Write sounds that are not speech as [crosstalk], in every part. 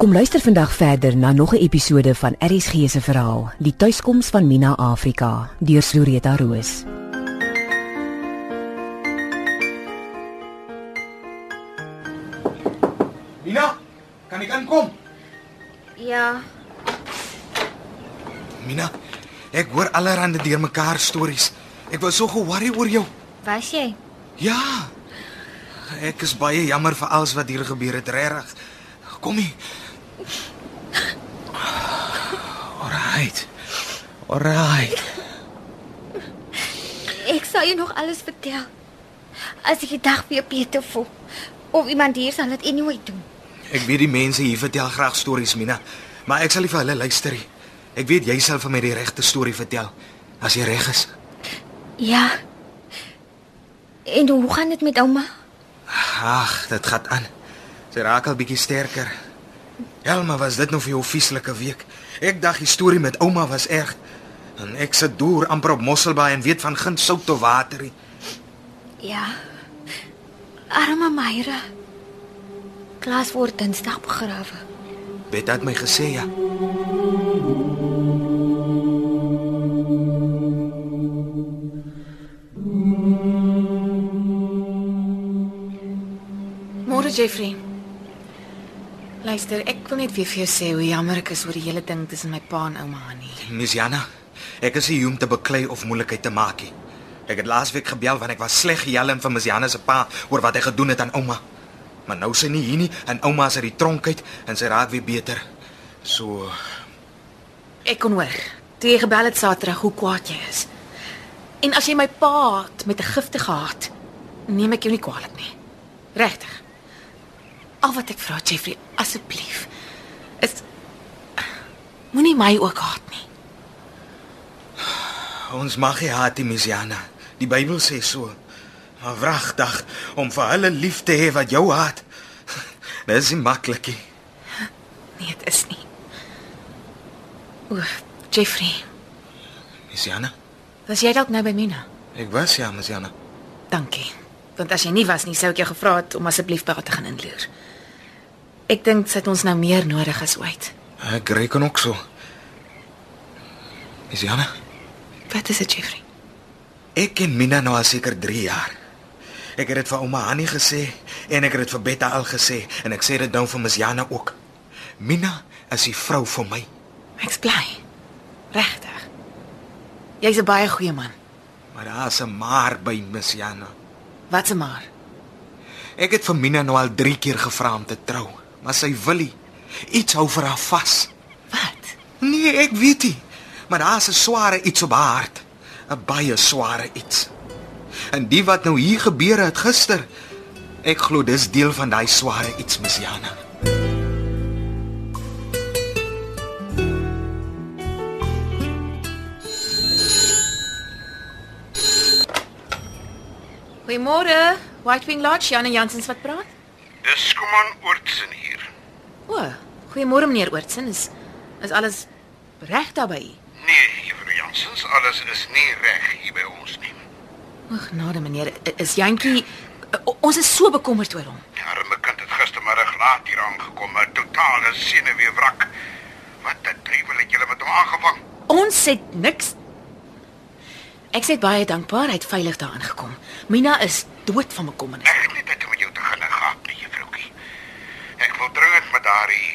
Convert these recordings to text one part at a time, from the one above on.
Kom luister vandag verder na nog 'n episode van RSG se verhaal, Die tuiskoms van Mina Afrika, deur Floreta Roos. Mina, kan ek aankom? Ja, Mina, ek hoor allerhande deurmekaar stories. Ek was so ge-worry oor jou. was jy? Ja. Ek is baie jammer vir alles wat hier gebeur het, regtig. Kom hier. [sighs] Alright. Alright. Ek sal jou nog alles vertel. As ek die dag weer beter voel of iemand hier sal dit anyway doen. Ek weet die mense hier vertel graag stories, Mina, maar ek sal nie vir hulle luister nie. Ek weet jy sal vir my die regte storie vertel as jy reg is. Ja. En hoe gaan dit met ouma? Ag, dit gaan aan. Sy raak al bietjie sterker. Elma, was dit nou vir jou vieslike week? Ek dink die storie met ouma was erg. En ek sit deur amper op Mosselbaai en weet van geen sout of water nie. Ja. Arme Myra. Klaas word Dinsdag begrawe. Bet het my gesê ja. Môre Jeffrey. Luister, ek wil net weer vir jou sê hoe jammer ek is oor die hele ding tussen my pa en ouma Annie. Miss Jana, ek is hier om te beklei of moeilikheid te maak nie. Ek het laasweek gebel want ek was sleg gejel vir Miss Jana se pa oor wat hy gedoen het aan ouma. Maar nou sy nie hier nie en ouma is uit die tronk uit en sy raak weer beter. So, Ek kon hoor toe jy gebel het Saterdag hoe kwaad jy is. En as jy my pa haat met 'n gifte gehad, neem ek jou nie kwaadlik nie. Regtig. Al wat ek vra Jeffrey, asseblief, is moenie my ook haat nie. Ons mag nie haat nie, Miss Jana. Die Bybel sê so. Maar wragtig om vir hulle lief te hê wat jou haat. [laughs] Dis nie maklik nie. Nee, dit is nie. O, Jeffrey, Miss Jana, was jy dalk nou by Mina? ek was ja, Miss Jana. Dankie. Want as jy nie was nie, sou ek jou gevra het om asseblief by haar te gaan inloer. Ek dink sy het ons nou meer nodig as ooit. Ek reken ook so. Miss Jana, Wat is dit, Jeffrey? ek ken Mina nou al seker 3 jaar. Ek het dit vir ouma Annie gesê en ek het dit vir Betta al gesê en ek sê dit nou vir Miss Jana ook. Mina is die vrou vir my. Ek's bly. Regtig. Jy's 'n baie goeie man. Maar daar's 'n maar by Miss Jana. Wat se maar? Ek het vir Mina nou al 3 keer gevra om te trou, maar sy wil nie. Iets hou vir haar vas. Wat? Nee, ek weet nie. Maar daar's 'n sware iets op haar hart. 'n Baie sware iets. En die wat nou hier gebeur het gister, ek glo dis deel van daai sware iets, Miss Jana. Goeiemôre. White Wing Lodge, Janne Jansens wat praat? Dis Koman Oortsen hier. O, goeiemôre meneer Oortsen. Is is alles reg daarby? Nee, juffrou Jansens, alles is nie reg hier by ons nie. O, genade meneer, is Jantjie ons is so bekommerd oor hom. Die arme kind het gistermiddag laat hier aangekom, 'n totale senuweewrak. Wat 'n duiwel het julle met hom aangevang? Ons het niks Ek sê baie dankbaar hy het veilig daar aangekom. Mina is dood van bekommernis. Ek het nie dit om jou te gaan gaap nie, juffroukie. Ek wil dringend met daardie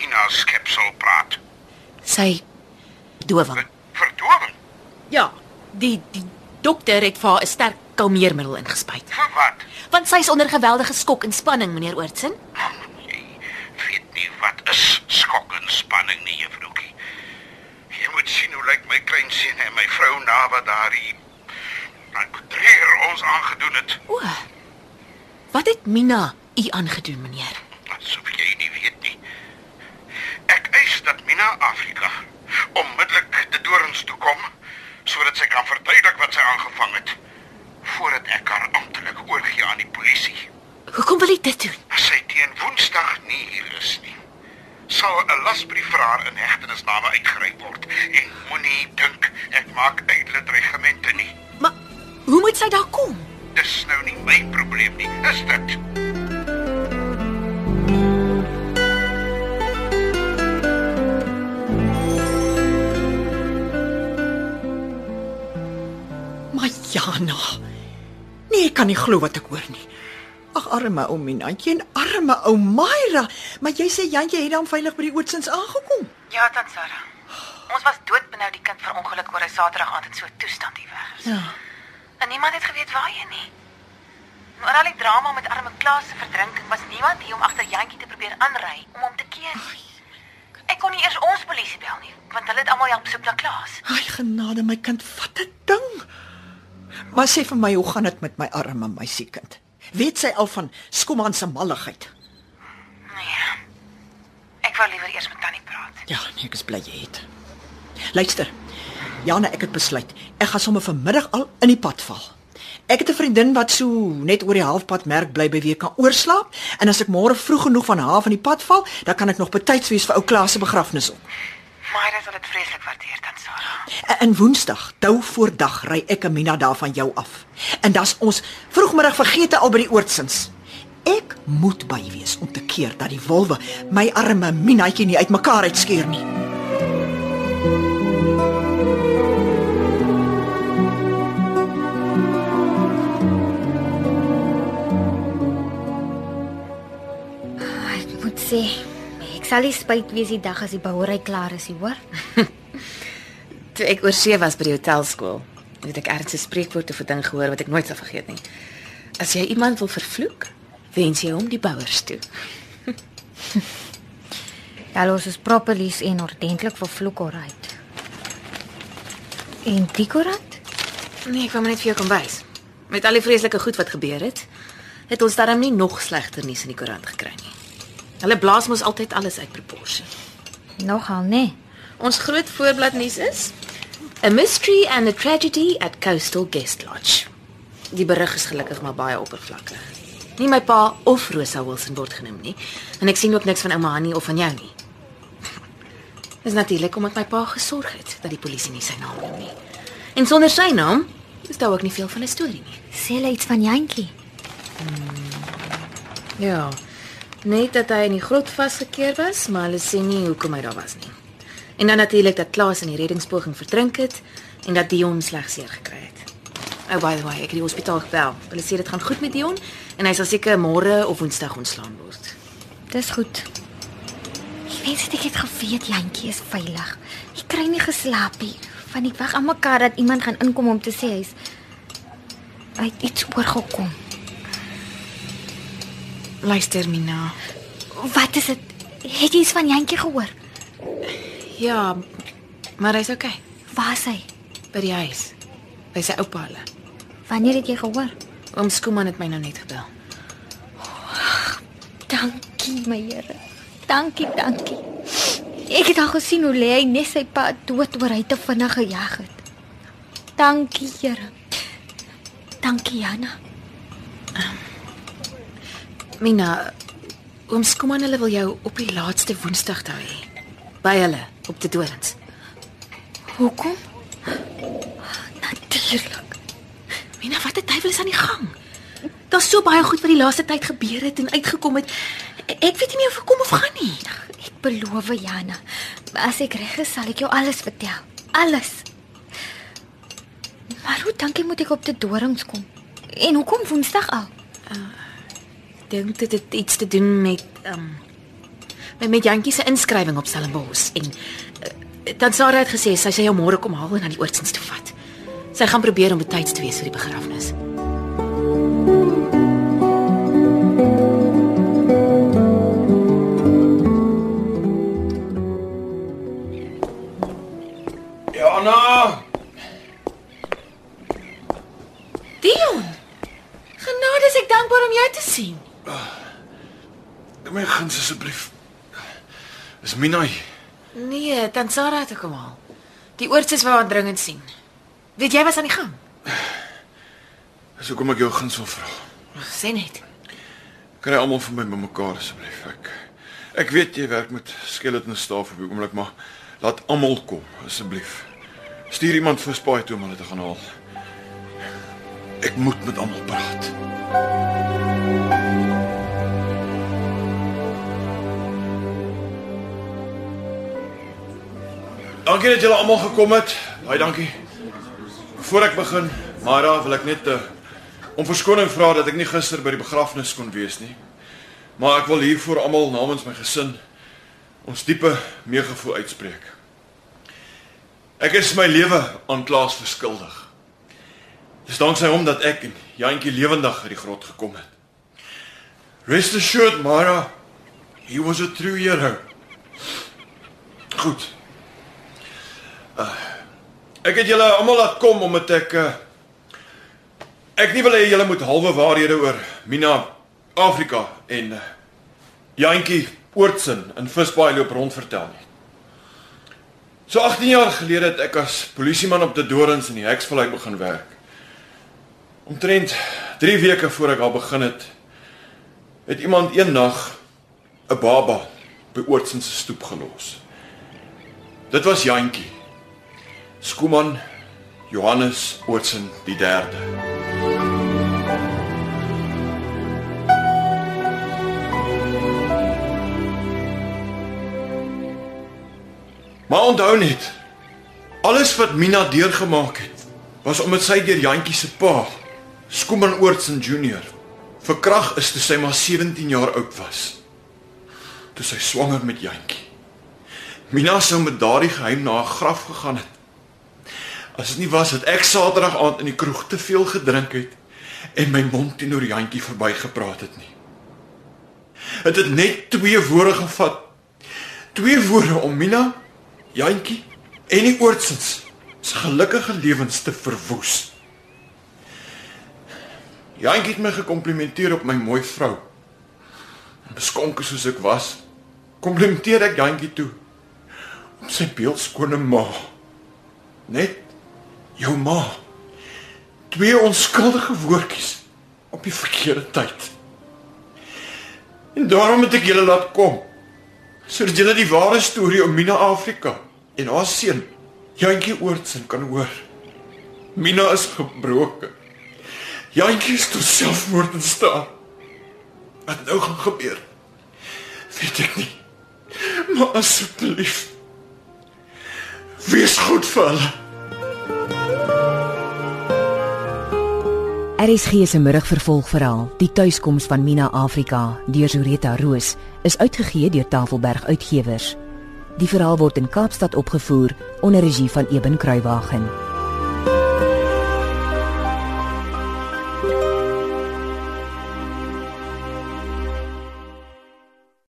Mina skepsel praat. Sy dowing. Verdowing? Ja, die die dokter het vir haar 'n sterk kalmeermiddel ingespuit. Vir wat? Want sy is onder geweldige skok en spanning, meneer Oortsen. Jy weet nie wat is skok en spanning nie, juffroukie. Jy moet sien hoe lyk my kleinseun en wat daardie daai bedrieger ons aangedoen het. O. Wat het Mina u aangedoen, meneer? Asof jy nie weet nie. Ek eis dat Mina Afrika onmiddellik te dorings toe kom sodat sy kan verduidelik wat sy aangevang het voordat ek haar amptelik oorgee aan die polisie. Hoekom wil u dit doen? As sy teen Woensdag nie hier is nie, sal 'n lasbriefvraer in hegtenisname uitgereik word en moenie dink ek maak uitlid regimente nie. Maar hoe moet sy daar kom? Dis nou nie my probleem nie, is dit? Maar Jana, nee, ek kan nie glo wat ek hoor nie. Ag arme ou Minantjie en arme ou Myra, maar jy sê Jantjie het dan veilig by die Oodsins aangekom. Ja, tant Sarah. Ons was doodbenou die kind verongeluk oor hy Saterdag aand in so 'n toestand iewers. Ja. En niemand het geweet waar hy nie. Maar al die drama met arme Klaas se verdrinking was niemand hier om agter Jantjie te probeer aanry om hom te keer nie. Ek kon nie eers ons polisie bel nie, want hulle het almal help soek na Klaas. Ai genade my kind, wat 'n ding. Maar sê vir my, hoe gaan dit met my arme meisiekind? Weet sy al van Skoman se malligheid? Nee. Ek wou liewer eers met Tannie praat. Ja, nee, ek is bly jy het. Luister. Jana, ek het besluit. Ek gaan sommer vanmiddag al in die pad val. Ek het 'n vriendin wat so net oor die halfpad merk bly by wie kan oorslaap en as ek môre vroeg genoeg van haar van die pad val, dan kan ek nog betyds wees vir ou Klaas se begrafnis op. Maar dit sal dit vreeslik waardeer en Woensdag, tou voor dag, ry ek en Mina daar van jou af. En dan's ons vroegmiddag vergete al by die oordsins. Ek moet by wees om te keer dat die wolwe my arme Minaatjie nie uitmekaar uitskeer nie. Ek moet sê, ek sal nie spyt wees die dag as die bouery klaar is, jy hoor? [laughs] Toe ek oor see was by die hotelskool, het ek erns 'n spreekwoord of 'n ding gehoor wat ek nooit sal vergeet nie. As jy iemand wil vervloek, wens jy hom die bouers toe. [laughs] Ja, los is properlies en ordentlik vervloek alright. En die koerant? Nee, ek wou maar net vir jou kom wys. Met al die vreeslike goed wat gebeur het, het ons darm nie nog slegter nuus in die koerant gekry nie. Hulle blaas mos altyd alles uit proporsie. Nogal nee. Ons groot voorblad nuus is A mystery and a tragedy at Coastal Guest Lodge. Die berig is gelukkig maar baie oppervlakkig. Nie my pa of Rosa Wilson word genoem nie en ek sien ook niks van ouma Annie of van jou nie. [laughs] Dis natuurlik omdat my pa gesorg het dat die polisie nie sy naam noem nie. En sonder sy naam is daar ook nie veel van 'n storie nie. Sê hulle iets van Jantjie? Ja. Net dat hy in die grot vasgekeer was, maar hulle sê nie hoekom hy daar was nie. En dan natuurlik dat Klaas in die reddingspoging verdrink het en dat Dion sleg seer gekry het. Oh by the way, ek het die hospitaal gebel. Hulle sê dit gaan goed met Dion en hy sal seker môre of Woensdag ontslaan word. Dis goed. Ek wens dit ek het geweet Jantjie is veilig. Ek kry nie geslaap nie. Van die wag aan mekaar dat iemand gaan inkom om te sê hy's hy het iets oorgekom. Luister Mina. Wat is dit? Het jy iets van Jantjie gehoor? Ja, maar hy's okay Waar is hy? by die huis. By sy oupa hulle. Wanneer het jy gehoor? Oom Skooman het my nou net gebel. Dankie my Here. Dankie, dankie. Ek het al gesien hoe lê hy net sy pa dood oor hy te vinnig gejag het. Dankie Here. Dankie Jana. Mina, oom Skooman hulle wil jou op die laaste Woensdag daar hê. By hulle op die Dorings. Hoekom? Natuurlik. Mina, wat die duiwel is aan die gang? Daar's so baie goed wat die laaste tyd gebeur het en uitgekom het. Ek weet nie meer of ek kom of gaan nie. Ek beloof Jana, as ek reg is, sal ek jou alles vertel. Alles. Maar hoe dankie moet ek op die dorings kom? En hoekom Woensdag al? Ek dink dit het iets te doen met ehm um, met, Jantjie se inskrywing op Stellenbosch en uh, dan Sarah het gesê sy sê jou môre kom haal en na die oortsins toe vat. Sy gaan probeer om betyds te wees vir die begrafnis. Jana, Dion. Genade, ek dankbaar om jou te sien. My guns asseblief. Is Minai. Nee, dan Sarah het kom haal. Die oortsis wou haar dringend sien. Weet jy wat aan die gang? Dis hoekom ek jou guns wil vra. Sê net. Kan jy almal vir my bymekaar asseblief? Ek ek weet jy werk met skeleton staf op die oomblik, maar laat almal kom asseblief. Stuur iemand vir Spaai toe om hulle te gaan haal. Ek moet met almal praat. Dankie dat julle almal gekom het. Baie dankie. Voordat ek begin, Mara, wil ek net 'n uh, om verskoning vra dat ek nie gister by die begrafnis kon wees nie. Maar ek wil hier voor almal namens my gesin ons diepe meegevoel uitspreek. Ek is my lewe aan Klaas verskuldig. Dis danksy hom dat ek en Jantjie lewendig uit die grot gekom het. Rest assured, Mara, he was a true hero. Goed. Ek het julle almal laat kom omdat ek uh, ek nie wil hê julle moet halwe waarhede oor Mina Afrika en uh, Jantjie Oortsin in Visbaai loop rond vertel nie. So 18 jaar gelede het ek as polisieman op die Dorings in die Heksvallei begin werk. Omtrent 3 weke voor ek al begin het, het iemand een nag 'n baba by Oortsin se stoep gelos. Dit was Jantjie. Skuman Johannes Oortsin die 3de. Maar onthou net, alles wat Mina deurgemaak het, was omdat sy deur Jantjie se pa, Skuman Oortsen Junior, verkrag is toe sy maar 17 jaar oud was. Toe sy swanger met Jantjie. Mina sou met daardie geheim na 'n graf gegaan het. As dit nie was dat ek Saterdag aand in die kroeg te veel gedrink het en my mond teenoor Jantjie verbygepraat het nie. Het dit net twee woorde gevat. Twee woorde om Mina Jantjie en die oortsins se gelukkige lewens te verwoes. Jantjie het my gekomplimenteer op my mooi vrou. Beskonke soos ek was, komplimenteer ek Jantjie toe op sy beeldskone ma. Net jou ma. Twee onskuldige woordjies op die verkeerde tyd. En daarom het ek julle laat kom sodat julle die ware storie om Mina Afrika en haar seun Jantjie Oortsen kan hoor. Mina is gebroken. Jantjie is tot selfmoord in staat. Wat nou gaan gebeur? Weet ek nie. Maar asseblief wees goed vir hulle. RSG se middagvervolgverhaal, Die tuiskoms van Mina Afrika deur Zureta Roos, is uitgegee deur Tafelberg Uitgewers. Die verhaal word in Kaapstad opgevoer onder regie van Eben Kruiwagen.